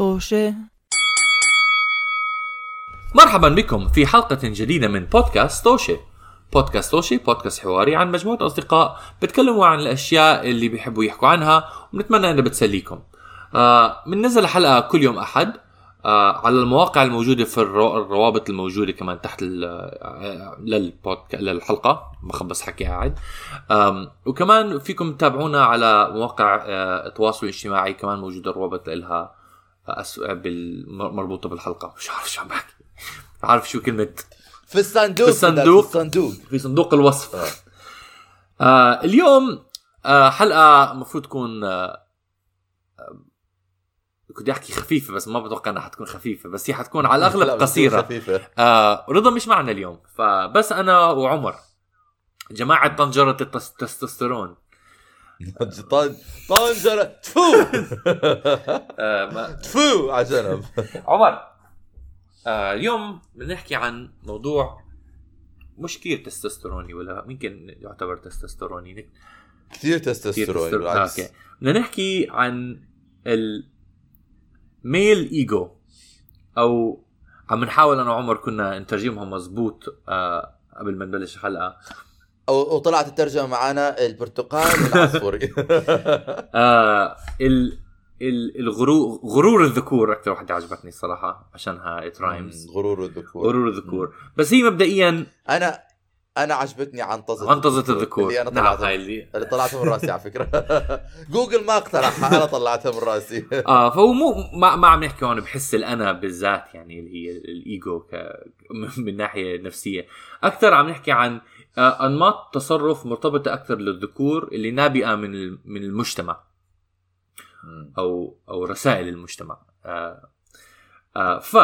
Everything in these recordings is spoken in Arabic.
طوشة. مرحبا بكم في حلقة جديدة من بودكاست توشي بودكاست توشي بودكاست حواري عن مجموعة أصدقاء بتكلموا عن الأشياء اللي بيحبوا يحكوا عنها ونتمنى أنها بتسليكم. آه بننزل حلقة كل يوم أحد آه على المواقع الموجودة في الرو... الروابط الموجودة كمان تحت ال... آه،. للحلقة. بخبص حكي قاعد. وكمان فيكم تتابعونا على مواقع آه التواصل الاجتماعي كمان موجودة الروابط لها. أس... بال... مربوطة بالحلقة. مش عارف شو عم بحكي. عارف شو كلمة. في الصندوق في الصندوق. في الصندوق. في صندوق الوصف. آه. اليوم آه حلقة المفروض تكون آه آه، كنت أحكي خفيفة بس ما بتوقع إنها حتكون خفيفة بس هي حتكون على لا، الاغلب بتكون قصيرة. خفيفة. آه رضا مش معنا اليوم فبس أنا وعمر جماعة طنجرة التس- التستوستيرون طنجرة. تفو. آه تفو على جنب عمر آه اليوم بنحكي عن موضوع مش كثير تستوستيروني ولا يمكن يعتبر تستوستيروني. كثير كثير تستوستيرون تستر- آه، بالعكس. okay. بدنا نحكي عن ال male ego أو عم نحاول أنا وعمر كنا نترجمها مزبوط آه قبل ما نبلش الحلقة. وطلعت الترجمة معنا البرتقال والعصفوري. آه ال ال الغرور غرور الذكور أكثر وحده عجبتني الصراحه عشانها rhymes غرور الذكور. غرور الذكور. بس هي مبدئيا أنا أنا عجبتني عنطزة عنطزة الذكور. اللي أنا نعم طلعتها. هاي اللي اللي طلعتها من رأسي على فكرة. جوجل ما اقترحها أنا طلعتها من رأسي. آه فهو مو ما, ما عم نحكي هون بحس الأنا بالذات يعني اللي هي الإيجو ك من ناحية نفسية. أكثر عم نحكي عن آه أنماط تصرف مرتبطة أكثر للذكور اللي نابئة من من المجتمع. أو أو رسائل المجتمع. آه آه ف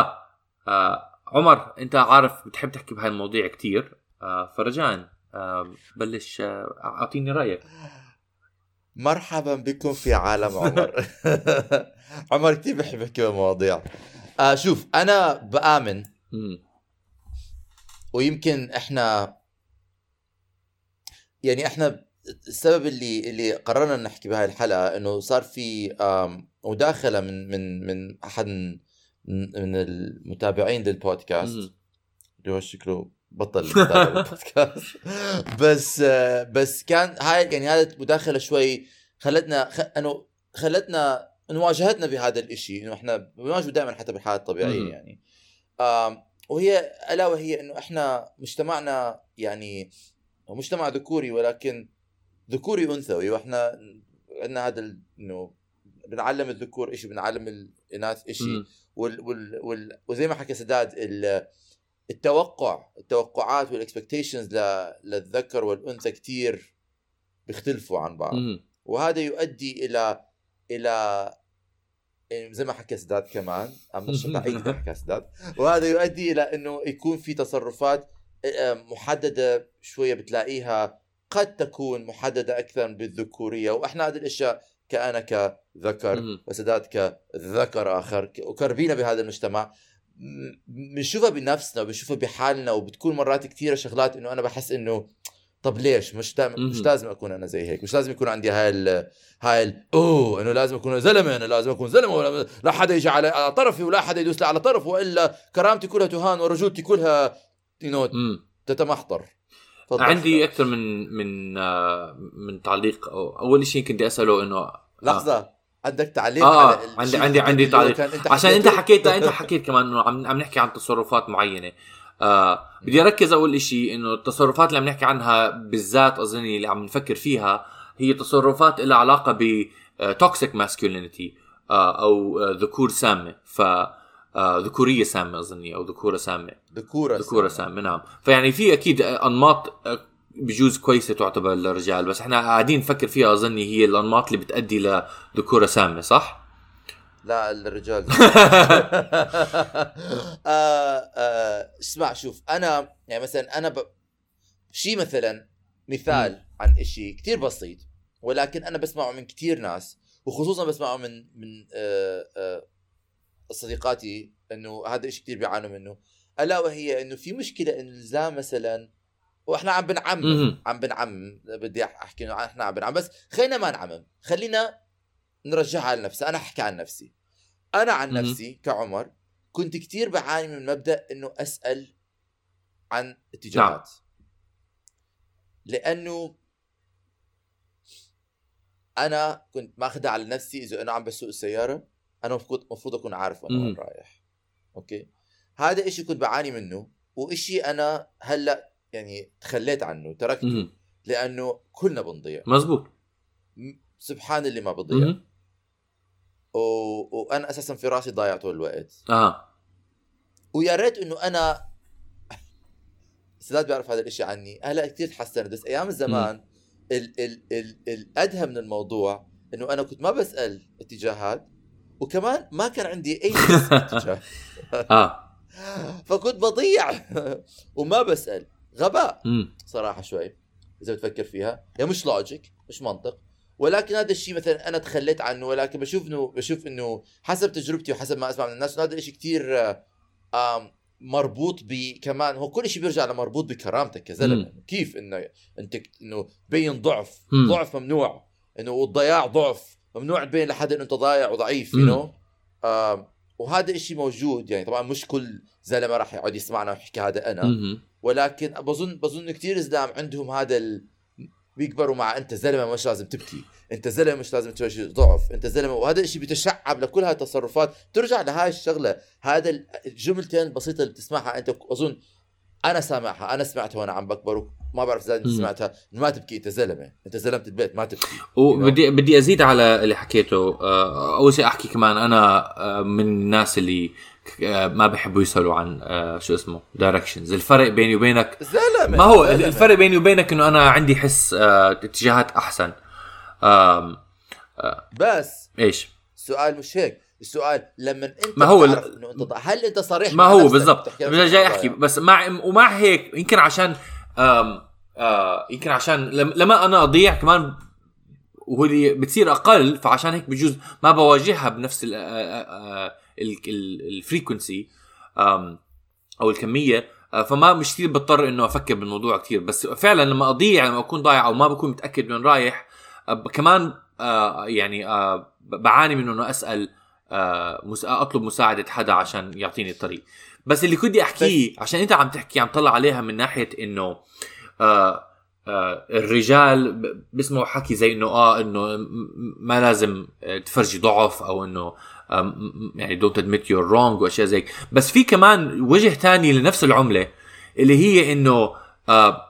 عمر أنت عارف بتحب تحكي بهاي المواضيع كتير. آه فرجاء بلش أعطيني رأيك. مرحبا بكم في عالم عمر. عمر كثير بحب يحكي بمواضيع آه شوف أنا بآمن. ويمكن إحنا يعني إحنا السبب اللي اللي قررنا نحكي بهاي الحلقة إنه صار في مداخلة من من من أحد من المتابعين للبودكاست. اللي هو شكله بطل البودكاست بس بس كان هاي يعني هذه المداخلة شوي خلتنا خ... إنه خلتنا إنه واجهتنا بهذا الإشي إنه إحنا بنواجهه دائما حتى بالحياة الطبيعية. يعني وهي ألا وهي إنه إحنا مجتمعنا يعني مجتمع ذكوري ولكن ذكوري أنثوي وإحنا عندنا هذا إنه بنعلم الذكور شيء بنعلم الاناث شيء. وال وال وال وزي ما حكى سداد ال- التوقع التوقعات والاكسبكتيشنز للذكر والأنثى كتير بيختلفوا عن بعض مم. وهذا يؤدي إلى إلى زي ما حكى سداد كمان بعيد ما حكى سداد وهذا يؤدي إلى إنه يكون في تصرفات محددة شوية بتلاقيها قد تكون محددة أكثر بالذكورية وإحنا هذه الأشياء كأنا كذكر. وسداد كذكر آخر ك- وكربينا بهذا المجتمع بنشوفها بنفسنا وبنشوفها بحالنا وبتكون مرات كثيرة شغلات إنه أنا بحس إنه طب ليش مش دائما مش. لازم أكون أنا زي هيك مش لازم يكون عندي هاي ال هاي ال أوه إنه لازم أكون زلمة أنا لازم أكون زلمة ولا لا حدا يجي على على طرفي ولا حدا يدوس لي على طرف وإلا كرامتي كلها تهان ورجولتي كلها you know. تتمحضر. عندي أكثر من من آه، من تعليق أو أول شيء كنت أسأله إنه لحظة. عندك تعليق آه على عندي عندي عندي تعليق. أنت عشان أنت؟ حكيت أنت حكيت كمان إنه عم عم نحكي عن تصرفات معينة. آه بدي أركز أول شيء إنه التصرفات اللي عم نحكي عنها بالذات أظني اللي عم نفكر فيها هي تصرفات لها علاقة ب toxic masculinity أو آه، ذكور سامه ف آه، ذكورية سامة أظني أو ذكورة سامة. ذكورة ذكورة سامة نعم. فيعني في أكيد أنماط آه، بجوز كويسة تعتبر للرجال بس إحنا قاعدين نفكر فيها أظني هي الأنماط اللي بتؤدي لذكوره سامة صح؟ لا الرجال آه آه اسمع شوف أنا يعني مثلا أنا ب... شيء مثلا مثال عن شيء كتير بسيط ولكن أنا بسمعه من كتير ناس وخصوصا بسمعه من من آه آه صديقاتي إنه هذا الشيء كتير بيعانوا منه. ألا وهي إنه في مشكلة إنه الزام مثلا وإحنا عم بنعمم. عم بنعمم بدي أحكي إنه إحنا عم بنعمم بس خلينا ما نعمم. خلينا نرجعها لنفسها أنا أحكي عن نفسي. أنا عن. نفسي كعمر كنت كتير بعاني من مبدأ إنه أسأل عن اتجاهات. لأنه أنا كنت ماخذها على نفسي إذا أنا عم بسوق السيارة. أنا المفروض المفروض أكون عارف وين مم. أنا رايح. أوكي؟ هذا إشي كنت بعاني منه وإشي أنا هلأ يعني تخليت عنه تركته. مهم. لأنه كلنا بنضيع. مزبوط. سبحان اللي ما بضيع. و... وأنا أساسا في رأسي ضايع طول الوقت. آه. ويا ريت إنه أنا سداد بيعرف هذا الإشي عني. هلأ كثير تحسنت بس أيام الزمان ال ال ال الادهى من الموضوع إنه أنا كنت ما بسأل اتجاهات وكمان ما كان عندي أي آه. فكنت بضيع. وما بسأل. غباء. صراحة شوي. إذا بتفكر فيها. هي مش logic مش منطق. ولكن هذا الشيء مثلا أنا تخليت عنه ولكن بشوف انه بشوف إنه حسب تجربتي وحسب ما أسمع من الناس هذا الشيء كثير آم، مربوط ب كمان هو كل شيء بيرجع لمربوط بكرامتك كزلمة. كيف إنه أنت إنه تبين ضعف. ضعف ممنوع. إنه والضياع ضعف. ممنوع تبين لحد إنه أنت ضايع وضعيف مم. you وهذا الشيء موجود يعني طبعا مش كل زلمة راح يقعد يسمعنا ويحكي هذا أنا. مهم. ولكن بظن بظن كثير زلام عندهم هذا ال... بيكبروا مع أنت زلمة مش لازم تبكي. أنت زلمة مش لازم تواجه ضعف. أنت زلمة وهذا الشيء بيتشعب لكل هاي التصرفات. ترجع لهاي الشغلة هذا ال- الجملتين البسيطه اللي بتسمعها أنت أظن أنا سامعها أنا سمعتها وأنا عم بكبر ما بعرف إذا. سمعتها. ما تبكي أنت زلمة أنت زلمة البيت ما تبكي. وبدي بدي أزيد على اللي حكيته. آه، أول شيء أحكي كمان أنا آه، من الناس اللي آه، ما بحبوا يسألوا عن شو اسمه دايركشنز الفرق بيني وبينك زلمة ما هو زلمة. الفرق بيني وبينك إنه أنا عندي حس اتجاهات أحسن. بس إيش؟ السؤال مش هيك. السؤال لما انت ما هو إنه انت هل انت صريح؟ ما هو بالضبط. نفسك جاي؟ أحكي. بس مع ومع هيك يمكن عشان آم آه يمكن عشان لم- لما أنا أضيع كمان اللي بتصير أقل فعشان هيك بجوز ما بواجهها بنفس الفريكونسي أو الكمية. آه، فما مش كثير بضطر إنه أفكر بالموضوع كثير بس فعلا لما أضيع لما أكون ضايع أو ما بكون متأكد من رايح آه، كمان آه، يعني آه، بعاني من إنه أسأل آه، أطلب مساعدة حدا عشان يعطيني الطريق بس اللي كنت أحكيه عشان أنت عم تحكي عم طلع عليها من ناحية إنه آه آه الرجال بيسمعوا حكي زي إنه آه إنه ما لازم آه، تفرجي ضعف أو إنه آه، يعني don't admit you're wrong وأشياء زي. بس في كمان وجه تاني لنفس العملة اللي هي إنه آه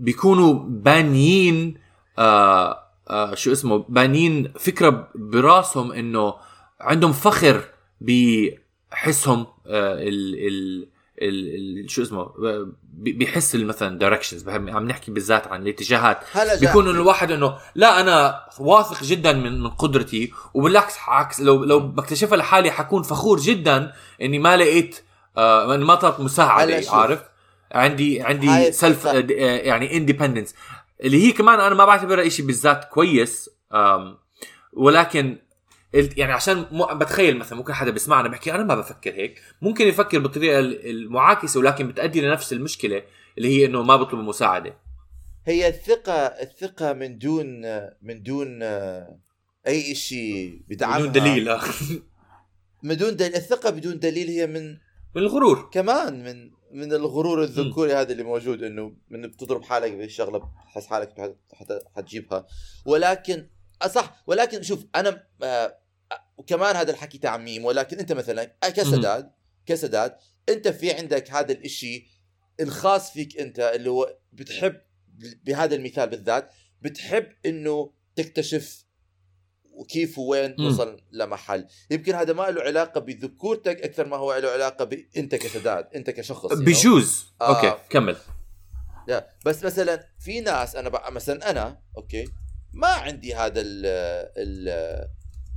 بيكونوا بانيين آه آه شو اسمه بانيين فكرة براسهم إنه عندهم فخر بحسهم آه ال ال ال ال شو اسمه آه، بيحس مثلا دايركشنز عم نحكي بالذات عن الاتجاهات. بيكون انه الواحد إنه لا أنا واثق جدا من من قدرتي وبالعكس عكس لو لو بكتشفها لحالي حكون فخور جدا إني ما لقيت آه ما طلبت مساعدة. عارف عندي عندي self الثقة. يعني independence اللي هي كمان أنا ما بعتبرها شيء بالذات كويس ولكن يعني عشان م- بتخيل مثلا ممكن حدا بيسمعنا بحكي أنا ما بفكر هيك. ممكن يفكر بالطريقة ال- المعاكسة ولكن بتؤدي لنفس المشكلة اللي هي إنه ما بطلب مساعده هي الثقة الثقة من دون من دون أي شيء بدعمها بدون دليل آه. من دون دليل. الثقة بدون دليل هي من من الغرور. كمان من من الغرور الذكوري هذا اللي موجود إنه من بتضرب حالك بشغله بتحس حالك حت- حت- حتجيبها. ولكن آه صح. ولكن شوف أنا آه وكمان هذا الحكي تعميم ولكن أنت مثلا كسداد كسداد أنت في عندك هذا الإشي الخاص فيك أنت اللي هو بتحب بهذا المثال بالذات بتحب إنه تكتشف وكيف وين مم. توصل لمحل يمكن هذا ما له علاقة بذكورتك أكثر ما هو له علاقة بانت كسداد أنت كشخص. بجوز آه. okay كمل لا بس مثلا في ناس أنا مثلا أنا okay ما عندي هذا ال ال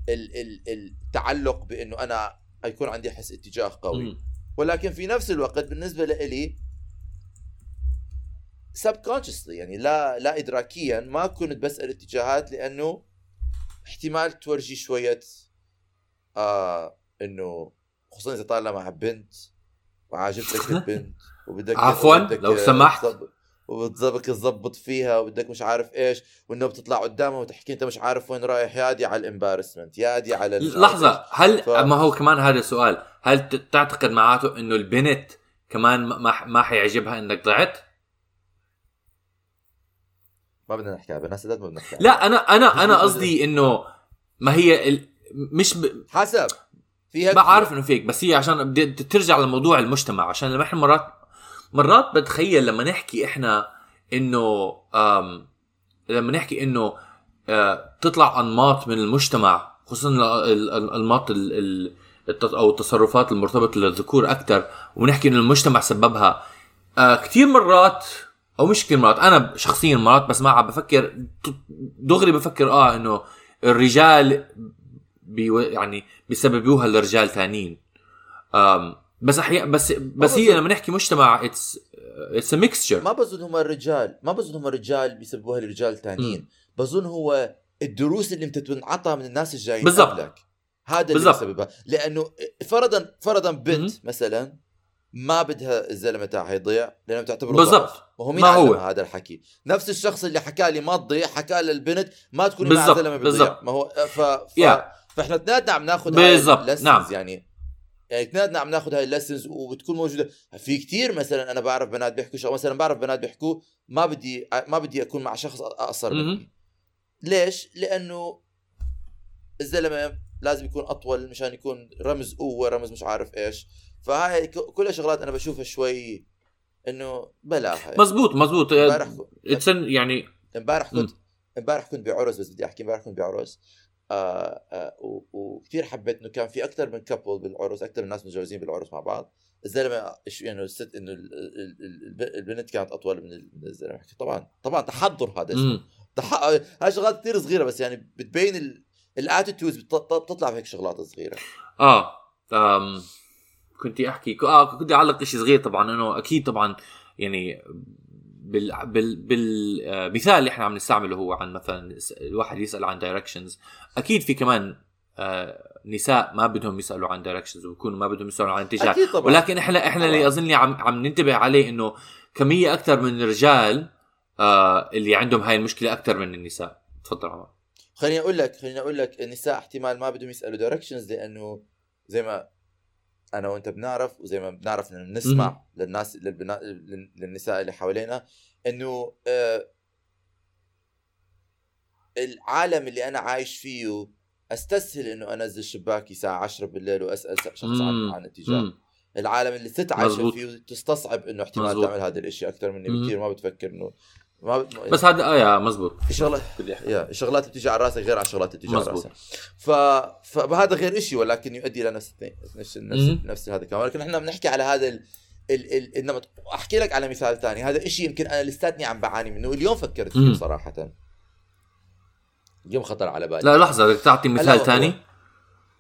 التعلق بإنه أنا يكون عندي حس اتجاه قوي. ولكن في نفس الوقت بالنسبة لي سبكونشسلي يعني لا لا ادراكيا ما كنت بسأل اتجاهات لأنه احتمال تورجي شوية آه إنه خصوصا إذا طالع مع بنت وعاجبتك البنت وبدك عفواً، لو سمحت. تظبط- وبتظبط تظبط فيها وبدك مش عارف إيش وإنه بتطلع قدامها وتحكي أنت مش عارف وين رايح. يادي على الامبارسمنت يادي على عارف لحظة هل ف- ما هو كمان هذا سؤال هل تعتقد معناته إنه البنت كمان ما- ما ما حيعجبها إنك ضعت؟ ما بدنا نحكي على بنات سداد ما بدنا نحكي لا أنا أنا أنا قصدي إنه ما هي ال... مش ب... حسب. فيها بعرف إنه فيك بس هي عشان بدي ترجع لموضوع المجتمع عشان لما إحنا مرات مرات بتخيل لما نحكي إحنا إنه لما نحكي إنه آه، تطلع أنماط من المجتمع خصوصا ال- ال- الأنماط أو التصرفات المرتبطة للذكور أكثر ونحكي إنه المجتمع سببها. آه كثير مرات أو مش كثير مرات أنا شخصيا مرات بسمعها بفكر دغري بفكر آه إنه الرجال بيو يعني بيسببوها لرجال ثانيين بس أحيانا بس بس هي لما نحكي مجتمع it's it's a mixture ما بظن هم الرجال ما بظن هم الرجال بيسببوها لرجال ثانيين بظن هو الدروس اللي بتنعطى من الناس الجايين بالضبط. هذا اللي. بيسببها لأنه فرضا فرضا بنت مم. مثلا ما بدها الزلمة تاعها يضيع لأنه بتعتبره بالضبط. وهو مين ما هو. هذا الحكي نفس الشخص اللي حكى لي ما تضيع حكى للبنت ما تكوني مع بالضبط. زلمه بيضيع. ما هو ف... ف... yeah. فإحنا اثنيناتنا عم ناخذ بالضبط. نعم. يعني يعني اثنيناتنا عم ناخذ هاي الليسنز وبتكون موجودة. في كتير مثلا أنا بعرف بنات بيحكوا شغله مثلا بعرف بنات بيحكوا ما بدي ما بدي أكون مع شخص أقصر. مني. ليش؟ لأنه الزلمة لازم يكون أطول مشان يكون رمز قوة رمز مش عارف إيش. فهاي كلها شغلات أنا بشوفها شوي إنه بلاها مزبوط مزبوط. امبارح يعني امبارح كنت امبارح كنت بعرس بس بدي أحكي امبارح كنت بعرس. آه آه وكثير حبيت إنه كان في أكثر من couple بالعرس أكثر من ناس متجوزين بالعرس مع بعض. الزلمة يعني الست إنه ال- ال- ال- الب- البنت كانت أطول من ال- من الزلمة. طبعا طبعا تحضر هذا. تح... هاي شغلات كثير صغيرة بس يعني بتبين ال attitudes بتطلع بهيك شغلات صغيرة. آه أم كنت أحكي آه كنت أعلق شيء صغير طبعا إنه أكيد طبعا يعني بال بال بالمثال اللي إحنا عم نستعمله هو عن مثلا الواحد يسأل عن directions أكيد في كمان آه نساء ما بدهم يسألوا عن directions وبكونوا ما بدهم يسألوا عن اتجاه ولكن إحنا إحنا اللي. اظني عم عم ننتبه عليه إنه كمية أكثر من الرجال آه اللي عندهم هاي المشكلة أكثر من النساء. تفضل عمر. خليني أقول لك خليني أقول لك النساء احتمال ما بدهم يسألوا directions لأنه زي ما أنا وأنت بنعرف وزي ما بنعرف إنه نسمع للناس للبناء للنساء اللي حوالينا إنه آه العالم اللي أنا عايش فيه أستسهل إنه أنزل شباكي الساعة 10 بالليل وأسأل شخص عن. عن اتجاه. العالم اللي مزبوط. فيه تستصعب إنه احتمال مزبوط. تعمل هذا الاشي أكثر مني. بكثير ما بتفكر إنه ما ب... بس هذا آه يا مزبوط الشغلات يا الشغلات اللي بتيجي على راسك غير على الشغلات اللي بتيجي على. راسك ف... فهذا غير شيء ولكن يؤدي إلى نفس نفس نفس. نفس هذا كمان ولكن إحنا بنحكي على هذا ال... ال... ال... النمط أحكي لك على مثال ثاني هذا شيء يمكن أنا لساتني عم بعاني منه واليوم فكرت فيه. صراحة اليوم خطر على بالي لا لحظة بدك تعطي مثال ثاني؟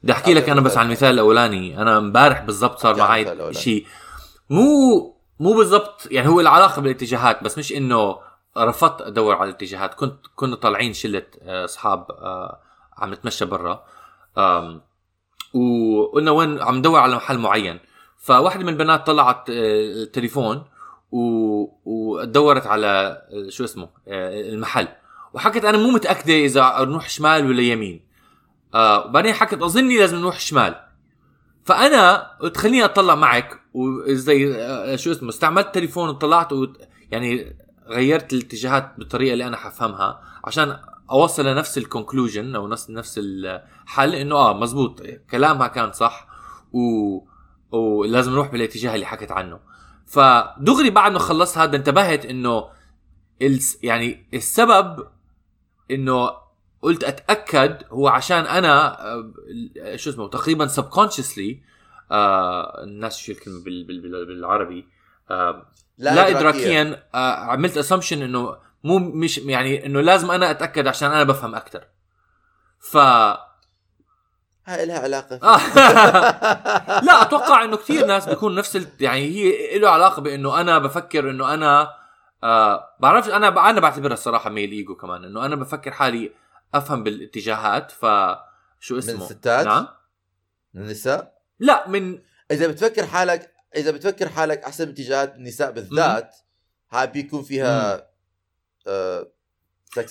بدي أحكي لك أنا بس. عن المثال الأولاني أنا امبارح بالضبط صار معي. شيء مو مو بالضبط يعني هو العلاقة بالاتجاهات بس مش إنه رفضت أدور على الاتجاهات. كنت كنا طالعين شلة آه، أصحاب آه، عم نتمشى برا. وقلنا وين عم ندور على محل معين. فواحدة من البنات طلعت آه، التليفون و... ودورت على آه، شو اسمه آه، المحل. وحكت أنا مو متأكدة إذا نروح شمال ولا يمين. آه وبعدين حكت أظني لازم نروح شمال. فأنا قلت خليني أطلع معك. وزي آه، شو اسمه استعملت تليفون وطلعت يعني غيرت الاتجاهات بالطريقة اللي أنا حفهمها عشان أوصل لنفس الكونكلوجن أو نفس نفس الحل إنه آه مزبوط كلامها كان صح و ولازم نروح بالاتجاه اللي حكت عنه. فدغري بعد ما خلصت هذا انتبهت إنه الس يعني السبب إنه قلت أتأكد هو عشان أنا آه، شو اسمه تقريبا سبكونشسلي آه الناس شو الكلمة بال بال بال بالعربي آه لا, لا ادراكيا آه عملت اسامبشن إنه مو مش يعني إنه لازم أنا أتأكد عشان أنا بفهم أكثر ف هاي لها علاقة. لا أتوقع إنه كثير ناس بيكون نفس ال... يعني هي له علاقة بإنه أنا بفكر إنه أنا آه بعرفش أنا أنا بعتبرها الصراحة ميل ايجو كمان إنه أنا بفكر حالي أفهم بالاتجاهات ف شو اسمه؟ الستات؟ نعم. من النساء؟ لا من إذا بتفكر حالك إذا بتفكر حالك أحسن من اتجاهات النساء بالذات هاي بيكون فيها آه.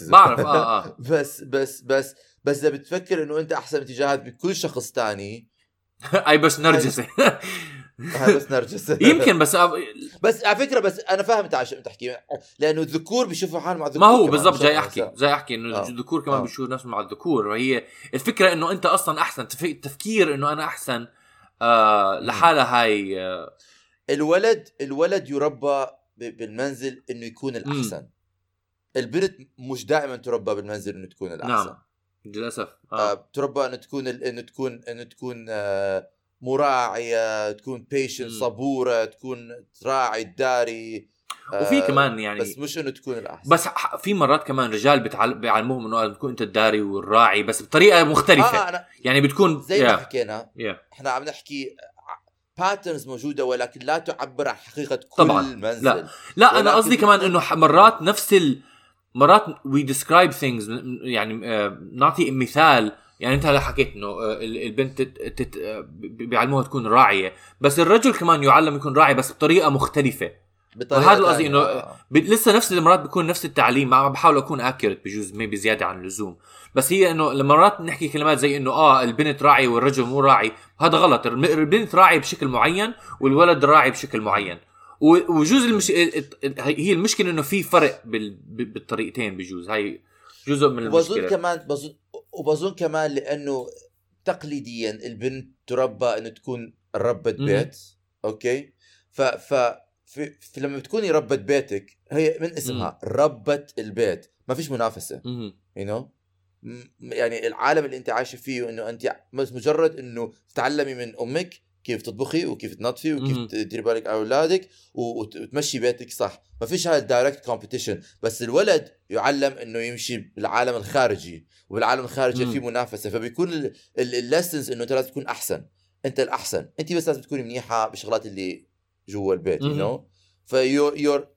بعرف آه آه بس بس بس بس إذا بتفكر إنه أنت أحسن اتجاهات بكل شخص تاني أي بس نرجسي هاي بس نرجس يمكن بس أب... بس على فكرة بس أنا فاهم أنت عشان تحكي لأنه الذكور بيشوفوا حالهم مع الذكور ما هو بالضبط جاي أحكي. جاي أحكي إنه آه. الذكور كمان آه. بيشوفوا نفسهم مع الذكور وهي الفكرة إنه أنت أصلا أحسن تف- التفكير إنه أنا أحسن آه لحالها هاي آه الولد الولد يربى بالمنزل إنه يكون الأحسن البنت مش دائما تربى بالمنزل إنه تكون الأحسن نعم للأسف آه. آه. تربى إنه تكون إنه تكون إنه تكون آه مراعية تكون بيشنت. صبورة تكون تراعي الداري آه، وفي كمان يعني بس مش إنه تكون الأحسن. بس في مرات كمان رجال. بيعلموهم إنه تكون أنت الداري والراعي بس بطريقة مختلفة. آه أنا يعني بتكون زي ما يا حكينا يا إحنا عم نحكي patterns موجودة ولكن لا تعبر عن حقيقة كل طبعاً. منزل. لا. لا أنا قصدي كمان إنه مرات نفس ال مرات we describe things يعني آه، نعطي مثال. يعني أنت هلا حكيت إنه آه، ال- البنت تت... آه، بيعلموها تكون راعية. بس الرجل كمان يعلم يكون راعي بس بطريقة مختلفة. بطريقة وهذا القصدي تانية. إنه- آه. ب... لسه نفس المرات بيكون نفس التعليم ما بحاول أكون accurate بجوز maybe زيادة عن اللزوم. بس هي إنه لما مرات نحكي كلمات زي إنه آه البنت راعي والرجل مو راعي. هذا غلط. البنت راعي بشكل معين والولد راعي بشكل معين. و- وجزء المش... ال- ال- هي المشكلة إنه في فرق بال... بالطريقتين بجوز. هاي جزء من وبظن المشكلة. كمان بظن وبظن كمان لأنه تقليديا البنت تربى إنه تكون ربة. بيت أوكي؟ ف ف في, في لما بتكوني ربة بيتك هي من اسمها ربة البيت. ما فيش منافسة. you know يعني العالم اللي انت عايشة فيه انه انت بس مجرد إنه تتعلمي من أمك كيف تطبخي وكيف تنظفي وكيف. تديري بالك على أولادك وتمشي بيتك صح. ما فيش هذا ال direct competition بس الولد يعلم إنه يمشي بالعالم الخارجي وبالعالم الخارجي مم. في منافسة. فبيكون ال lessons إنه أنت لازم تكون أحسن. أنت الأحسن. أنت بس لازم تكوني منيحة بالشغلات اللي جوا البيت you. know for your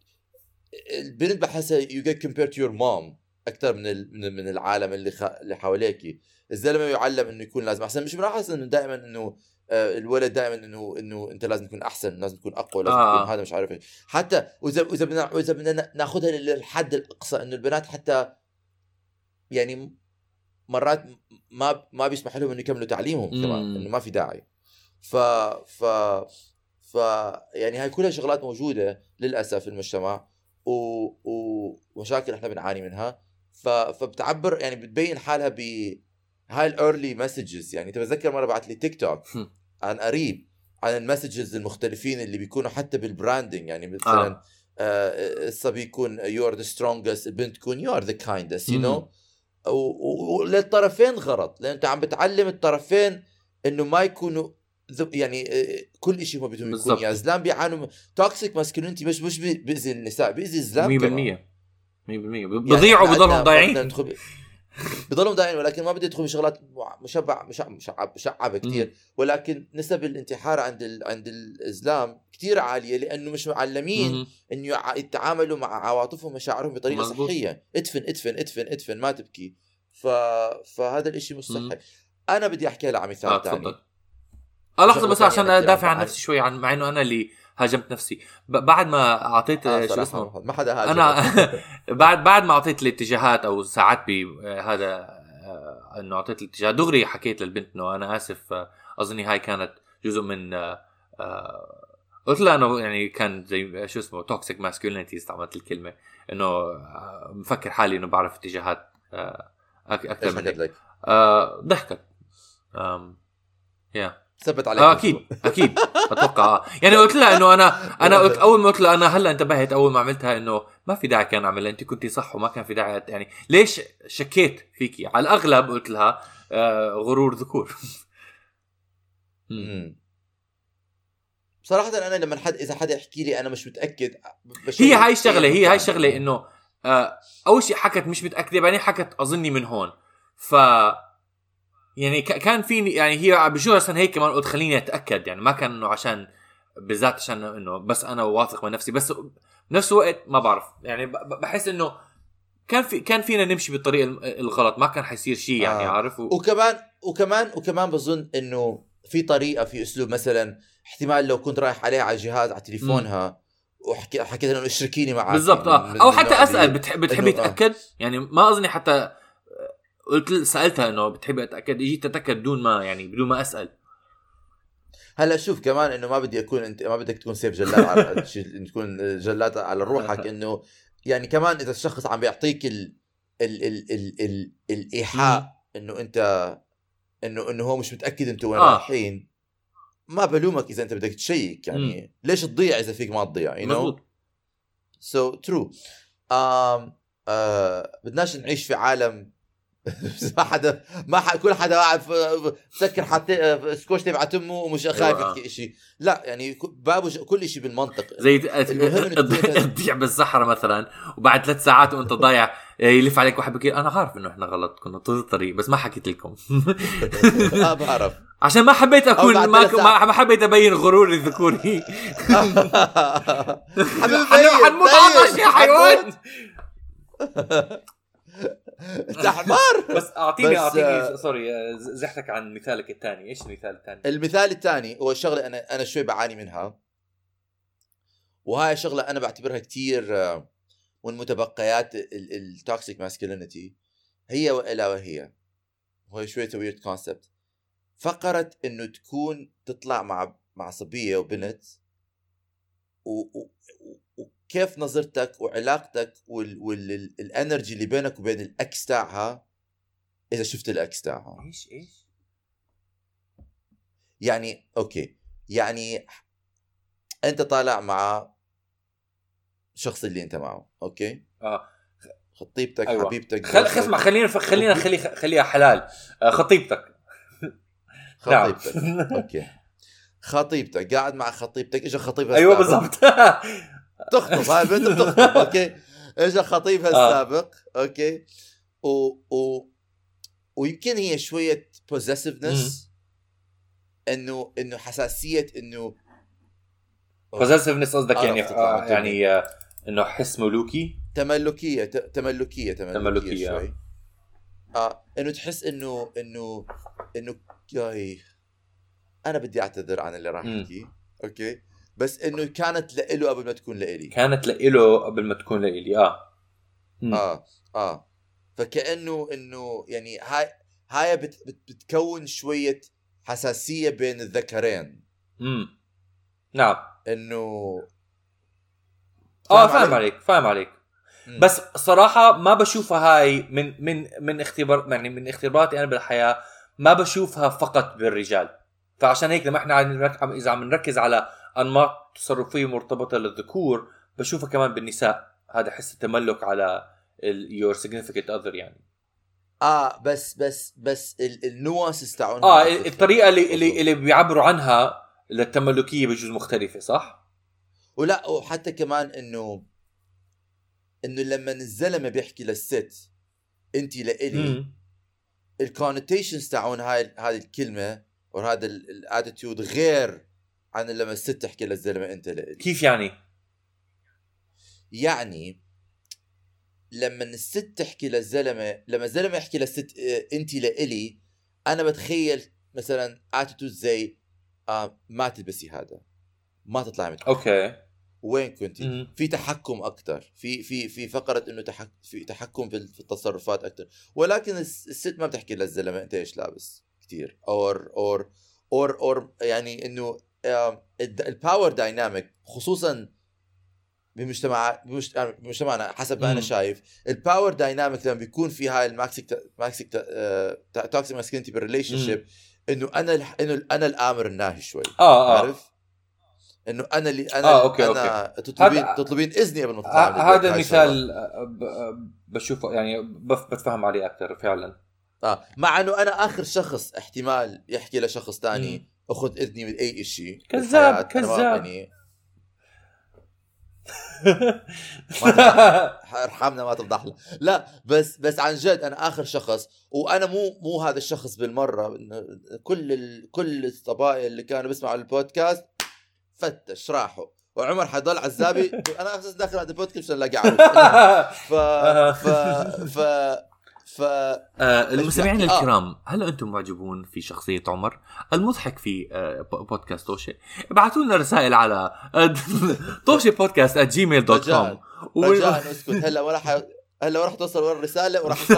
البنت بحسها you get compared to your mom أكثر من ال- من من العالم اللي خ... اللي حواليك الزلمة يعلم إنه يكون لازم أحسن مش بلاحظ إنه دائما إنه آه، الولد دائما إنه إنه أنت لازم تكون أحسن لازم تكون أقوى لازم آه. تكون هذا مش عارف إيش حتى وإذا وإذا بدنا وإذا بدنا نأخذها للحد الأقصى إنه البنات حتى يعني مرات ما ما بيسمح لهم إنه يكملوا تعليمهم كمان. إنه ما في داعي ف ف ف يعني هاي كلها شغلات موجودة للأسف في المجتمع و... ومشاكل إحنا بنعاني منها ف... فبتعبر يعني بتبين حالها ب هاي ال early messages يعني تتذكر مرة بعت لي تيك توك. عن قريب عن ال messages المختلفين اللي بيكونوا حتى بال branding يعني مثلا آه. آه، الصبي يكون you are the strongest البنت تكون you are the kindest you. know وللطرفين غلط لأن أنت عم بتعلم الطرفين إنه ما يكونوا يعني آه، كل شيء ما بدهم يكون. يا زلام بيعانوا toxic masculinity مش مش بي- بيأذي النساء بيأذي الزلام 100% 100% كمان. بيضيعوا يعني بضلهم ضايعين. بضلهم ضايعين ولكن ما بدي أدخل بشغلات مشبع مشع- مشعب مشعبة كثير ولكن نسب الانتحار عند ال... عند الزلام كثير عالية لأنه مش معلمين. انه يتعاملوا مع عواطفهم ومشاعرهم بطريقة مزبوط. صحية. ادفن ادفن ادفن ادفن ما تبكي. ف... فهذا الإشي مش. صحي. أنا بدي أحكي هلا على مثال آه ثاني آه لحظة شغلة بس عشان ادافع عن نفسي شوي عن مع إنه أنا اللي هاجمت نفسي. بعد ما أعطيت آه آه شو اسمه؟ ما حدا هاجم. أنا بعد بعد ما أعطيت الاتجاهات أو ساعات بهذا آه، إنه أعطيت الاتجاه. دغري حكيت للبنت إنه أنا آسف آه، أظني هاي كانت جزء من آه، آه، قلت لها إنه يعني كان زي شو اسمه toxic masculinity استعملت الكلمة. إنه آه، مفكر حالي إنه بعرف اتجاهات آه، أكثر من هيك؟ آه، ضحكت. يا ثبت عليك آه أكيد أكيد أتوقع آه. يعني قلت لها إنه أنا أنا قلت أول ما قلت لها أنا هلأ انتبهت أول ما عملتها إنه ما في داعي كان أعملها أنت كنتي صح وما كان في داعي يعني ليش شكيت فيكي على الأغلب قلت لها آه غرور ذكور مم. مم. صراحة أنا لما حد إذا حدا يحكي لي أنا مش بشوف هي هاي الشغله هي هاي. الشغله إنه آه أول شيء حكت مش متأكدة بعدين حكت أظني من هون ف يعني كان فيني يعني هي بشوف أصلا هيك كمان قلت خليني أتأكد يعني ما كان إنه عشان بالذات عشان إنه بس أنا واثق من نفسي بس بنفس الوقت ما بعرف يعني بحس إنه كان في كان فينا نمشي بالطريق الغلط ما كان حيصير شيء يعني آه. عارف و... وكمان وكمان وكمان بظن إنه في طريقة في أسلوب مثلا احتمال لو كنت رايح عليها على الجهاز على تليفونها وحكي حكيت إنه اشركيني معك بالضبط آه من- أو حتى أسأل اللي- بتح... بتحبي آه. تتاكد يعني ما أظني حتى قلت سألتها إنه بتحبي أتأكد؟ اجيت اتاكد بدون ما يعني بدون ما أسأل. هلا شوف كمان إنه ما بدي أكون أنت ما بدك تكون سيف جلاد على تكون جلاد على روحك إنه يعني كمان إذا الشخص عم بيعطيك ال ال ال ال ال الإيحاء إنه أنت إنه إنه هو مش متأكد أنتوا وين آه. رايحين ما بلومك إذا أنت بدك ت check يعني. ليش تضيع إذا فيك ما تضيع know مزبوط so true بدناش نعيش في عالم ما حدا ما ح... كل حدا قاعد مسكر حتى سكوش تبع تمه ومش خايف. يحكي شيء لا يعني بابه ج- كل شيء بالمنطق. زي تضيع بالصحراء مثلا وبعد ثلاث ساعات وأنت ضايع يلف عليك واحد بكير. أنا عارف إنه إحنا غلط كنا طول الطريق بس ما حكيت لكم. ما بعرف عشان ما حبيت اكون ما, ما حبيت أبين غروري الذكوري. حنموت عطش يا حيوان. انت حمار بس اعطيني بس، اعطيني آه، سوري آه، زحتك عن مثالك الثاني. إيش المثال الثاني؟ المثال الثاني هو شغلة أنا أنا شوي بعاني منها. وهاي شغلة أنا بعتبرها كتير آه، من متبقيات ال toxic masculinity هي وإلا وهي. وهي شوية weird concept فقره إنه تكون تطلع مع مع صبية وبنت و... و... وكيف نظرتك وعلاقتك وال energy اللي بينك وبين الاكس تاعها اذا شفت الاكس تاعها؟ إيش إيش؟ يعني أوكي. يعني أنت طالع مع شخص اللي أنت معه أوكي؟ آه. خطيبتك أيوة. حبيبتك خل اسمع خلينا خلينا خلي خليها حلال. آه، خطيبتك. نعم. خطيبتك أوكي. خطيبتك. قاعد مع خطيبتك. اجى خطيبها أيوه. بالضبط. تخطب هاي البنت بتخطب أوكي؟ اجى خطيبها آه. السابق أوكي؟ و... و... ويمكن هي شوية possessiveness إنه إنه حساسية إنه possessiveness قصدك عرفت يعني آه، عن يعني آه، إنه حس ملوكي؟ تملكية تملكية تملكية, تملكية. شوي. آه إنه تحس إنه إنه إنه ياي أنا بدي أعتذر عن اللي راح. احكيه أوكي؟ بس إنه كانت لإله قبل ما تكون لإلي. كانت لإله قبل ما تكون لإلي آه. مم. آه آه. فكأنه إنه يعني هاي هاي بت بت بتكون شوية حساسية بين الذكرين. امم نعم. إنه آه فاهم عليك فاهم عليك. مم. بس صراحة ما بشوفها هاي من من من اختبار يعني من اختباراتي أنا بالحياة ما بشوفها فقط بالرجال. فعشان هيك لما إحنا عم- إذا عم نركز على أنماط تصرفية مرتبطة للذكور بشوفها كمان بالنساء هذا حس التملك على your significant other يعني آه بس بس بس ال nuances تاعون آه الطريقة اللي اللي, اللي بيعبروا عنها للتملكية بجوز مختلفة صح؟ ولا وحتى كمان إنه إنه لما الزلمة بيحكي للست أنت لإلي. ال connotations تاعون هاي هذه الكلمة وهذا ال attitude غير عن لما الست تحكي للزلمه أنت لإلي. كيف يعني؟ يعني لما الست تحكي للزلمه لما الزلمة يحكي للست آه، أنت لإلي أنا بتخيل مثلا attitude زي آه ما تلبسي هذا. ما تطلعي متأخر أوكي. وين كنتي؟ في تحكم أكثر في في في فقرة إنه تحك في تحكم في التصرفات أكثر ولكن الس- الست ما بتحكي للزلمه أنت إيش لابس؟ كثير or or or or يعني إنه ال power dynamic خصوصا بمجتمع بمجت- بمجتمعنا حسب ما أنا. شايف ال power dynamic لما بيكون في هاي ال maxic maxic toxic masculinity بال relationship إنه أنا إنه أنا الآمر الناهي شوي آه آه عارف؟ إنه أنا اللي أنا آه، أوكي، أنا تطلبين هذا- تطلبين إذني قبل ما تطلعي هذا المثال آه، ب- آه، بشوفه يعني بف- بتفهم عليه أكثر فعلا. آه مع إنه أنا آخر شخص احتمال يحكي لشخص مم. أخذ إذني من أي شيء كذاب، كذاب. ارحمنا ما تفضح له. لا بس بس عن جد أنا آخر شخص وأنا مو مو هذا الشخص بالمرة كل ال... كل الصبايا اللي كانوا بيسمعوا البودكاست فتش راحوا وعمر حيضل عزابي أنا أساس داخل هذا البودكاست عشان ألاقي عروس ف ف ف ف آه المستمعين؟ آه. الكرام هل أنتم معجبون في شخصية عمر المضحك في آه بودكاست توشي ابعثوا لنا رسائل على توشي بودكاست جيميل dot com رجاء اسكت هلا ولا ح... هلا وراح توصل ورا الرسالة وراح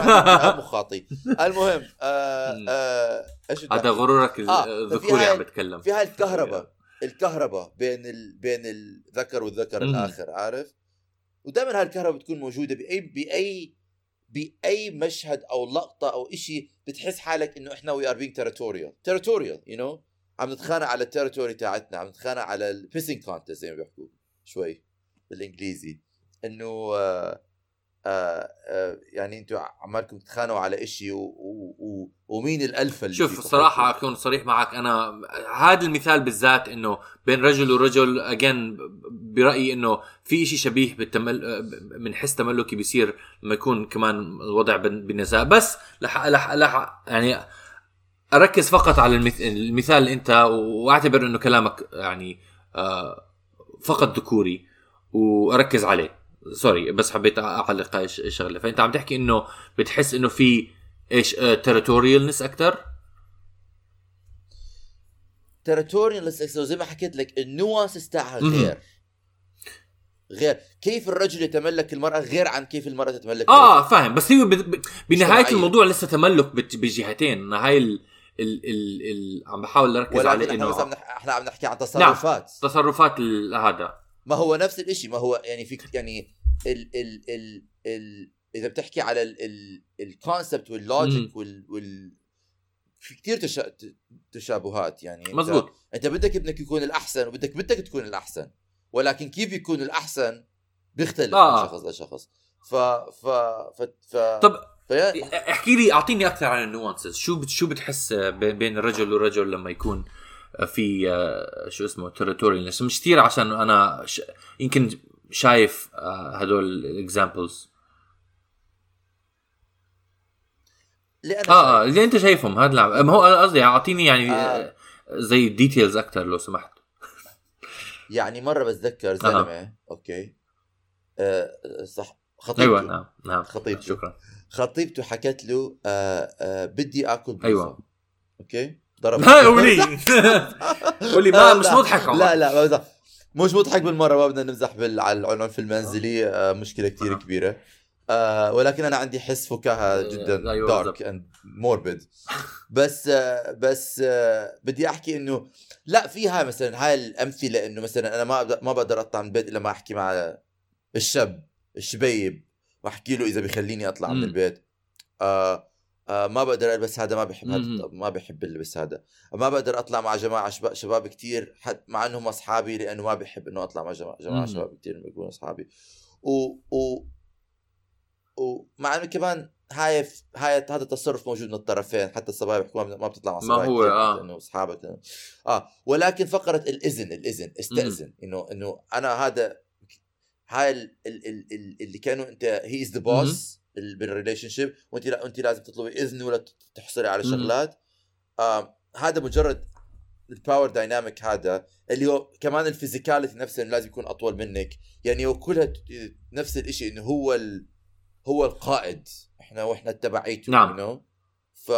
مخاطي المهم آه. آه إيش هذا؟ غرورك آه، الذكوري ففي عم بتكلم في هاي الكهرباء الكهرباء بين ال... بين الذكر والذكر. الآخر عارف ودائما هاي الكهرباء بتكون موجودة باي بأي بأي مشهد أو لقطة أو إشي بتحس حالك إنه إحنا we are being territorial territorial you know عم نتخانق على ال territory تاعتنا عم نتخانق على ال pissing contest زي ما بيحكوا شوي بالإنجليزي. إنه آه آه آه يعني أنتوا عمالكم تتخانقوا على و ومين الالفا اللي شوف حيكون. أكون صريح معك. أنا هذا المثال بالذات إنه بين رجل ورجل أجين برأيي إنه في إشي شبيه بالتمل من حس تملكي بيصير لما يكون كمان الوضع بال- بالنساء بس لح لح لح يعني أركز فقط على المث... المثال اللي أنت وأعتبر إنه كلامك يعني آه فقط ذكوري وأركز عليه. sorry بس حبيت أعلق هاي الش- الشغلة. فأنت عم تحكي إنه بتحس إنه في إيش territorialness أكثر territorial زي ما حكيت لك ال nuance تاعها. غير. غير. كيف الرجل يتملك المرأة غير عن كيف المرأة تتملك آه. فاهم. بس هو ب... ب... بنهاية شرعية. الموضوع لسه تملك بت... بجهتين. هاي ال... ال... ال... ال... عم بحاول أركز عليه إحنا إنه بنح- إحنا عم نحكي عن تصرفات. تصرفات ال... هذا. ما هو نفس الإشي. ما هو يعني في يعني ال ال ال ال إذا بتحكي على ال ال ال concept وال logic وال, وال في كثير تشا... تشابهات يعني مزبوط أنت بدك ابنك يكون الأحسن وبدك بنتك تكون الأحسن ولكن كيف يكون الأحسن بيختلف آه. من شخص لشخص ف ف ف, ف... طب فيا... احكي لي أعطيني أكثر عن ال nuances شو بت... شو بتحس. بين الرجل والرجل لما يكون في آه، شو اسمه territorialness مش كثير عشان أنا ش... يمكن شايف آه، هدول ال examples آه آه اللي أنت شايفهم هذا العم... ما هو قصدي أعطيني يعني آه. آه. زي details أكثر لو سمحت. يعني مرة بتذكر زلمه أوكي. آه صح. خطيبته. أيوه نعم نعم. خطيبته. شكرا. خطيبته حكت له آه آه بدي آكل بيتزا. أيوة. أوكي؟ ضرب قولي. قولي ما مش مضحك لا لا مش مضحك بالمرة ما بدنا نمزح بال... على العنف المنزلي آه مشكلة كثير آه. كبيرة آه ولكن أنا عندي حس فكاهة جدا دارك. اند موربيد بس آه بس آه بدي أحكي إنه لا في هاي مثلا هاي الأمثلة إنه مثلا أنا ما ما بقدر أطلع من البيت إلا ما أحكي مع الشاب الشبيب وأحكي له إذا بيخليني أطلع من. البيت آه آه ما بقدر ألبس هذا ما بحب هذا. ما بحب اللبس هذا. ما بقدر أطلع مع جماعة شباب, كتير حد مع إنهم أصحابي لأنه ما بحب إنه أطلع مع جماعة, جماعة. شباب كتير بيكونوا أصحابي. و و ومع إنه كمان هاي هاي هذا التصرف موجود من الطرفين. حتى الصبايا بيحكوا ما ما بتطلع مع ما صبايا هو، كتير آه. حتى إنه اصحابك آه. ولكن فقرة الاذن الإذن استأذن. انه إنه أنا هذا هاي ال ال ال ال اللي كانوا انت he is the boss بال relationship وانت لا انت لازم تطلبي إذن ولا تحصلي على. شغلات آه هذا مجرد ال power dynamic هذا اللي هو كمان ال physicality نفسه إنه لازم يكون أطول منك يعني هو كلها نفس الشيء إنه هو ال هو القائد إحنا وإحنا تبعيته نعم. you know? ف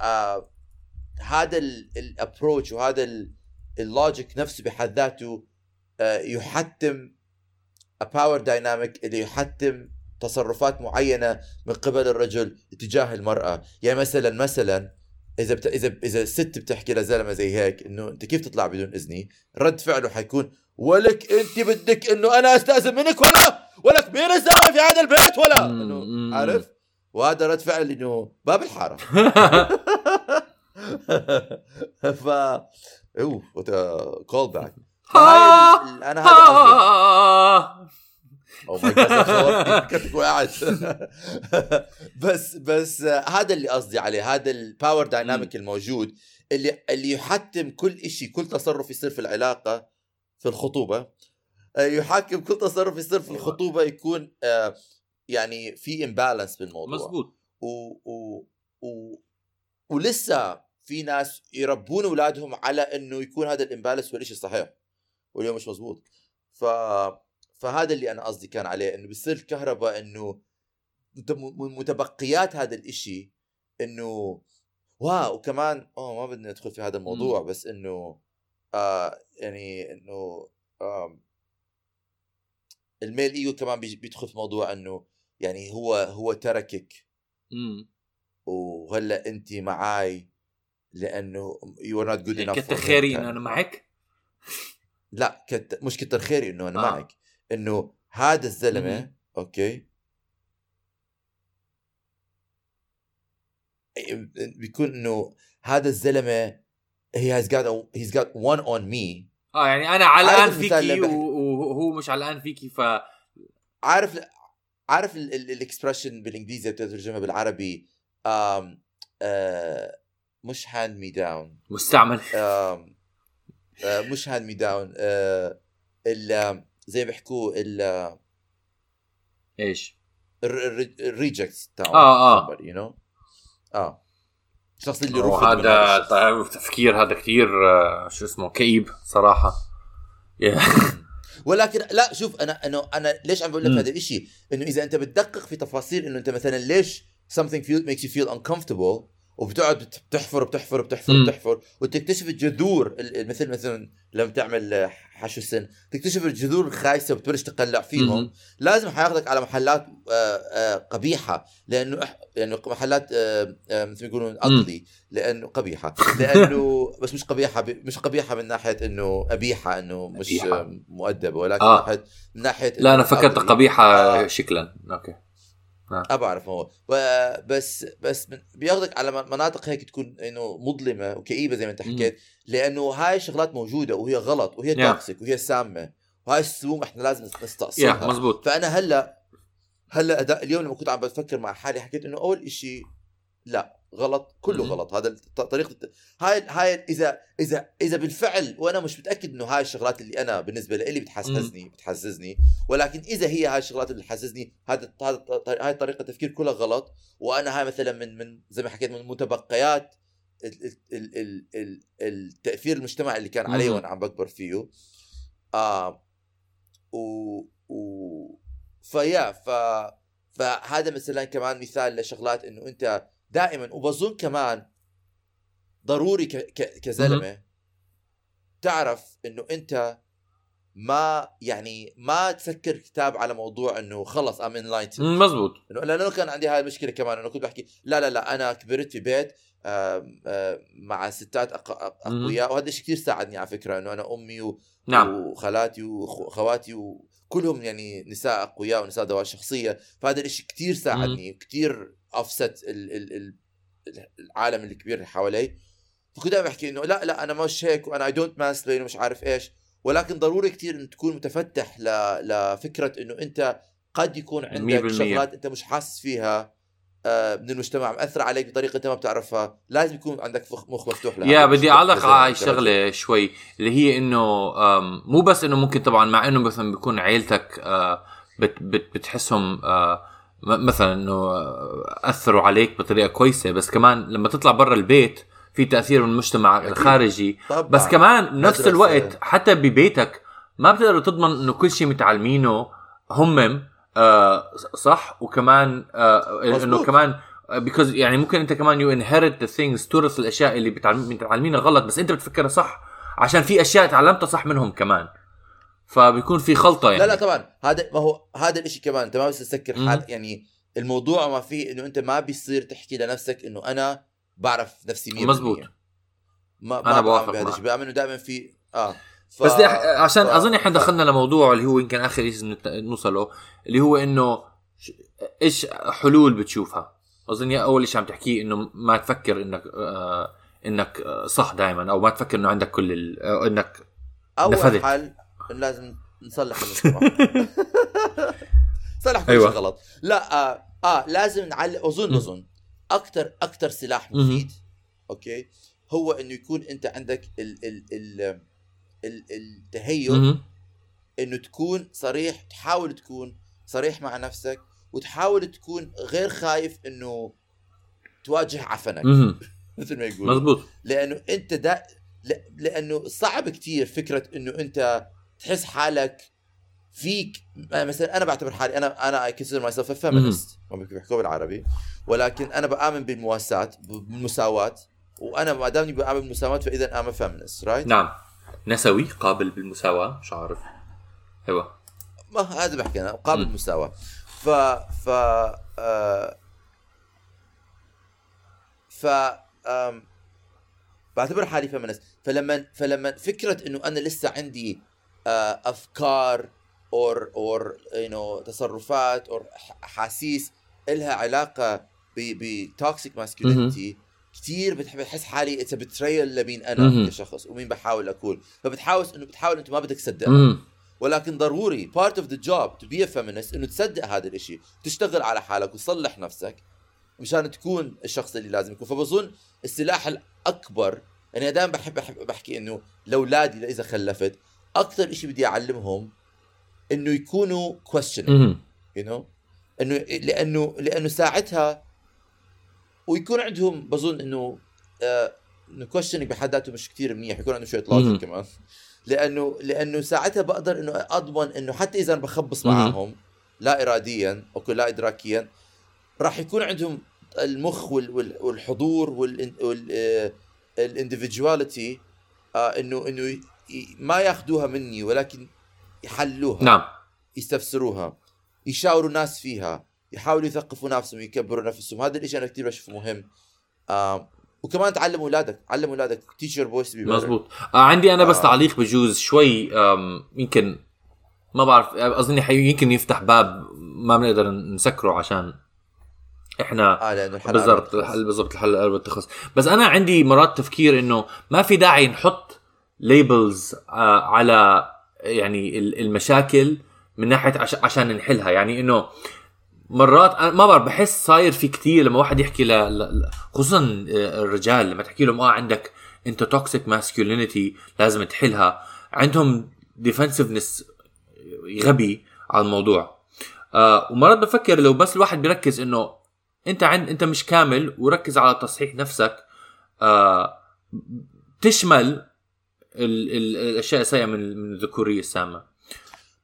آه هذا ال approach وهذا ال logic نفسه بحد ذاته آه يحتم power dynamic اللي يحتم تصرفات معينة من قبل الرجل تجاه المرأة. يعني مثلا مثلا إذا بت... إذا إذا ست بتحكي لزلمة زي هيك إنه أنت كيف تطلع بدون إذني؟ رد فعله حيكون ولك أنت بدك إنه أنا أستأذن منك ولا؟ ولك مين الزلمة في هذا البيت ولا؟ إنه. عارف؟ وهذا رد فعل إنه باب الحارة. ف أوه call back أنا هذا. oh my God كنت قاعد بس بس هذا اللي قصدي عليه هذا ال power dynamic الموجود اللي اللي يحتم كل شيء كل تصرف يصير في العلاقة في الخطوبة. آه، يحكم كل تصرف يصير في الخطوبة يكون آه، يعني في imbalance بالموضوع مزبوط و... و... و... ولسه في ناس يربون أولادهم على إنه يكون هذا ال imbalance هو الشيء الصحيح واليوم مش مزبوط ف فهذا اللي أنا قصدي كان عليه إنه بصير الكهرباء إنه من متبقيات هذا الإشي إنه wow وكمان أوه ما بدنا ندخل في هذا الموضوع م. بس إنه آه يعني إنه آه ال male ego كمان بيدخل في موضوع إنه يعني هو هو تركك امم وهلأ أنت معاي لأنه you are not good enough كتر خيري إنه أنا معك لا كت... مش كتر خيري إنه أنا آه. معك إنه هذا الزلمة أوكي؟ بيكون إنه هذا الزلمة he has got he's got one on me آه يعني أنا علقان فيكي وهو مش علقان فيكي ف عارف عارف ال expression بالإنجليزي بتترجمها بالعربي آم آه مش hand-me-down مستعمل. آم آه مش hand-me-down زي بيحكوا ال إيش؟ ال rejects تاعهم. آه آه. you know آه. الشخص اللي رفض هذا طيب تفكير هذا كثير آه، شو اسمه كئيب صراحة. ولكن لا شوف أنا انه أنا ليش عم بقول لك هذا الشيء إنه إذا أنت بتدقق في تفاصيل إنه أنت مثلا ليش something feel makes you feel uncomfortable وبتقعد بتحفر بتحفر بتحفر بتحفر وتكتشف الجذور مثل مثلا لما تعمل حشو السن. تكتشف الجذور الخايسة وبتبلش تقلع فيهم. لازم حياخذك على محلات آه، آه، قبيحة. لأنه لأنه محلات آه، مثل ما يقولون اقلي لأنه قبيحة. لأنه بس مش قبيحة مش قبيحة من ناحية إنه قبيحه إنه مش مؤدبة. ولكن آه. من ناحية لا أنا فكرت قبيحة آه. شكلا. okay. ما بعرف هو. بس بس بياخذك على مناطق هيك تكون إنه مظلمة وكئيبة زي ما أنت حكيت لأنه هاي الشغلات موجودة وهي غلط وهي toxic وهي سامة. وهاي السموم إحنا لازم نستأصلها مزبوط فأنا هلأ هلأ اليوم لما كنت عم بفكر مع حالي حكيت إنه أول شيء لا. غلط كله غلط. هذا طريقة هاي هاي إذا إذا إذا بالفعل وأنا مش متأكد إنه هاي الشغلات اللي أنا بالنسبة لي بتحسسني بتحسسني ولكن إذا هي هاي الشغلات اللي تحسسني هذا هذا هاي طريقة التفكير كلها غلط. وأنا هاي مثلا من من زي ما حكيت من متبقيات التأثير المجتمعي اللي كان علي وأنا عم بكبر فيه. آه و, و فيا ف فهذا مثلا كمان مثال لشغلات إنه أنت دائما. وبظن كمان ضروري كزلمة تعرف إنه أنت ما يعني ما تفكر كتاب على موضوع إنه خلص I'm an مزبوط. إنه لأنه كان عندي هاي المشكلة كمان إنه كنت بحكي لا لا لا أنا كبرت في بيت مع ستات أقوياء وهذا الشيء كثير ساعدني على فكرة إنه أنا أمي و... نعم. وخالاتي وأخواتي وكلهم يعني نساء أقوياء ونساء ذوات شخصية فهذا الشيء كثير ساعدني كثير اوفست العالم الكبير اللي حوالي. فكنت دائما بحكي إنه لا لا أنا مش هيك وأنا I don't mansplain ومش عارف إيش. ولكن ضروري كثير إن تكون متفتح ل... لفكرة إنه أنت قد يكون عندك شغلات أنت مش حاسس فيها آه، من المجتمع مأثر عليك بطريقة أنت ما بتعرفها. لازم يكون عندك مخ مفتوح لها. يا بدي أعلق على هاي الشغلة شوي اللي هي إنه مو بس إنه ممكن طبعا مع إنه مثلا بيكون عيلتك آه، بت بت بتحسهم آه، مثلا إنه أثروا عليك بطريقة كويسة بس كمان لما تطلع برا البيت في تأثير من المجتمع الخارجي طبعا. بس كمان نفس الوقت حتى ببيتك ما بتقدر تضمن إنه كل شيء متعلمينه هم آه صح؟ وكمان آه إنه كمان because يعني ممكن أنت كمان you inherit the things تورث الأشياء اللي بتعلمينها غلط بس أنت بتفكرها صح عشان في أشياء تعلمتها صح منهم كمان. فبيكون في خلطة يعني لا لا طبعا. هذا ما هو هذا الشيء كمان أنت ما بس تسكر حال يعني الموضوع ما فيه إنه أنت ما بيصير تحكي لنفسك إنه أنا بعرف نفسي 100% مزبوط. ما أنا بوافق بهذا الشيء بأمن إنه دائما في آه. ف... بس عشان ف... أظن إحنا دخلنا لموضوع اللي هو يمكن آخر شيء نوصله اللي هو إنه إيش حلول بتشوفها؟ أظن أول شيء عم تحكيه إنه ما تفكر إنك آه إنك صح دائما أو ما تفكر إنه عندك كل ال... إنك أول نفذت. حل لازم نصلح صلح كل أيوة. شيء غلط. لا آه, آه لازم نعلم اظن اظن أكثر أكثر سلاح مفيد أوكي هو إنه يكون أنت عندك ال ال ال ال التهيؤ إنه تكون صريح تحاول تكون صريح مع نفسك وتحاول تكون غير خايف إنه تواجه عفنك. مثل ما يقول مزبوط لأنه أنت دا لأنه صعب كتير فكرة إنه أنت تحس حالك فيك. مثلا أنا بعتبر حالي أنا أنا I consider myself feminist ما بيحكوا بالعربي. ولكن أنا بآمن بالمواساة بالمساواة وأنا ما دامني بآمن بالمساواة فإذا أنا feminist right نعم. نسوي قابل بالمساواة مش عارف. أيوه. ما هذا بحكي أنا قابل. بالمساواة. ف ف آه ف آم، بعتبر حالي feminist فلما فلما فكرة إنه أنا لسه عندي أفكار or or you know تصرفات or أحاسيس لها علاقة ب toxic masculinity كثير بتحب بحس حالي it's betrayal لمين أنا. كشخص ومين بحاول اكون فبتحاول إنه بتحاول أنت ما بدك تصدق. مم. ولكن ضروري part of the job to be a feminist إنه تصدق هذا الإشي تشتغل على حالك وتصلح نفسك مشان تكون الشخص اللي لازم يكون. فبظن السلاح الأكبر أنا دائما بحب, بحب بحكي إنه لأولادي اذا خلفت أكثر إشي بدي أعلمهم إنه يكونوا questioning مم. you know إنه لأنه لأنه ساعتها ويكون عندهم بظن إنه آه إنه questioning بحد ذاته مش كثير منيح يكون عندهم شوية. لوجيك كمان لأنه لأنه ساعتها بقدر إنه أضمن إنه حتى إذا أنا بخبص. معاهم لا اراديا أو لا ادراكيا راح يكون عندهم المخ وال- وال- والحضور والاندفجواليتي إنه إنه ي- ي- ما ياخذوها مني ولكن يحلوها نعم. يستفسروها يشاوروا الناس فيها يحاولوا يثقفوا نفسهم يكبروا نفسهم. هذا الشيء أنا كثير بشوفه مهم. آم وكمان تعلم أولادك علم أولادك. Be better مزبوط آه عندي أنا بس آه. تعليق بجوز شوي يمكن ما بعرف اظني حي- يمكن يفتح باب ما بنقدر نسكره عشان إحنا آه لأنه بالضبط. الحل- بالضبط تخلص بس أنا عندي مرات تفكير إنه ما في داعي نحط ليبلز على يعني ال- المشاكل من ناحية عش- عشان نحلها يعني إنه مرات أنا ما بعرف بحس صاير في كتير لما واحد يحكي. ل- خصوصا آه، الرجال لما تحكي لهم آه عندك أنت toxic masculinity لازم تحلها عندهم defensiveness غبي على الموضوع آه ومرات بفكر لو بس الواحد بيركز إنه أنت عند أنت مش كامل وركز على تصحيح نفسك آه تشمل ال... ال... الأشياء السيئة من من الذكورية السامة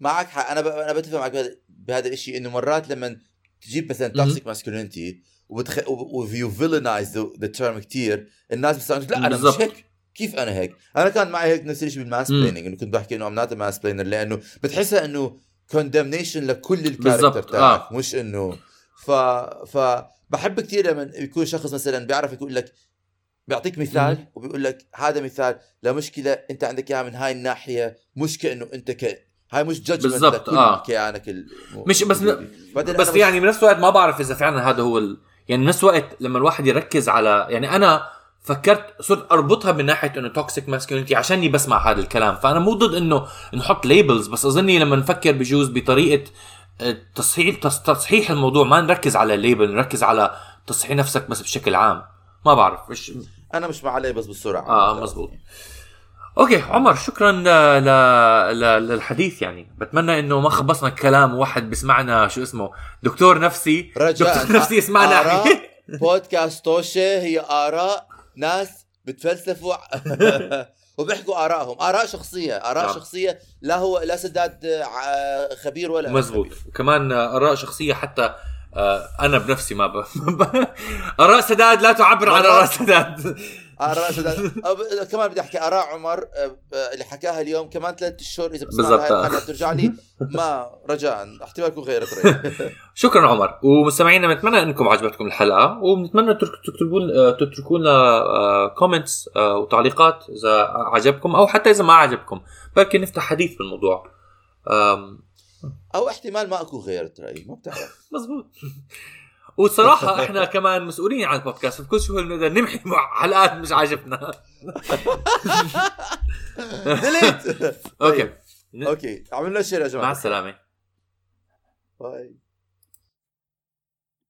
معك حق أنا ب... أنا بتفق معك بهذا بهذا الشيء إنه مرات لما تجيب مثلا. toxic masculinity وبتخ... و you villainize the term كثير الناس بتصير لا أنا. مش هيك كيف أنا هيك؟ أنا كان معي هيك نفس الشيء بال mans مم. plaining إنه كنت بحكي إنه I'm not mansplainer لأنه بتحسها إنه condemnation لكل ال character تاعك آه. مش إنه ف ف بحب كثير لما يكون شخص مثلا بيعرف يقول لك بيعطيك مثال. وبيقول لك هذا مثال لمشكله أنت عندك إياها من هاي الناحية مش كانه أنت ك هاي مش judgment بالضبط، آه. كيانك الم... مش بس بس مش- يعني بنفس الوقت ما بعرف إذا فعلا هذا هو ال... يعني بنفس الوقت لما الواحد يركز على يعني أنا فكرت صرت أربطها من ناحية إنه toxic masculinity عشاني بسمع هذا الكلام فأنا مو ضد إنه نحط labels بس أظني لما نفكر بجوز بطريقة آه، تصحيح تص- تصحيح الموضوع ما نركز على ال label نركز على تصحيح نفسك بس بشكل عام ما بعرف مش أنا مش مع عليه بس بالسرعة. آه مزبوط أوكي عمر شكرا ل... ل... للحديث يعني. بتمنى إنه ما خبصنا الكلام وواحد بيسمعنا شو اسمه دكتور نفسي. رجاء. دكتور نفسي يسمعنا. آراء بودكاست توشة هي آراء ناس بتفلسفوا. وبيحكوا آرائهم. آراء شخصية آراء نعم. شخصية. لا هو لا سداد ع- خبير ولا مزبوط خبير. وكمان آراء شخصية حتى آه، أنا بنفسي ما ب... آراء سداد لا تعبر عن آراء سداد. آراء سداد. كمان بدي أحكي آراء عمر آه، آه، اللي حكاها اليوم كمان ثلاث شهور إذا بتسمع بالضبط. هاي الحلقة بترجع لي ما رجاء. احتمال يكون غيرت شكرا عمر. ومستمعينا بنتمنى إنكم عجبتكم الحلقة وبنتمنى تكتبوا آه، تتركوا لنا كومنتس وتعليقات إذا عجبكم أو حتى إذا ما عجبكم بركي نفتح حديث بالموضوع. أو احتمال ما أكون غيرت رأيي ما بتعرف. مزبوط والصراحة إحنا كمان مسؤولين عن البودكاست بكل سهولة نقدر نمحي مع حلقات مش عاجبنا. delete okay. okay. عملنا share يا مع جماعة السلامة. bye.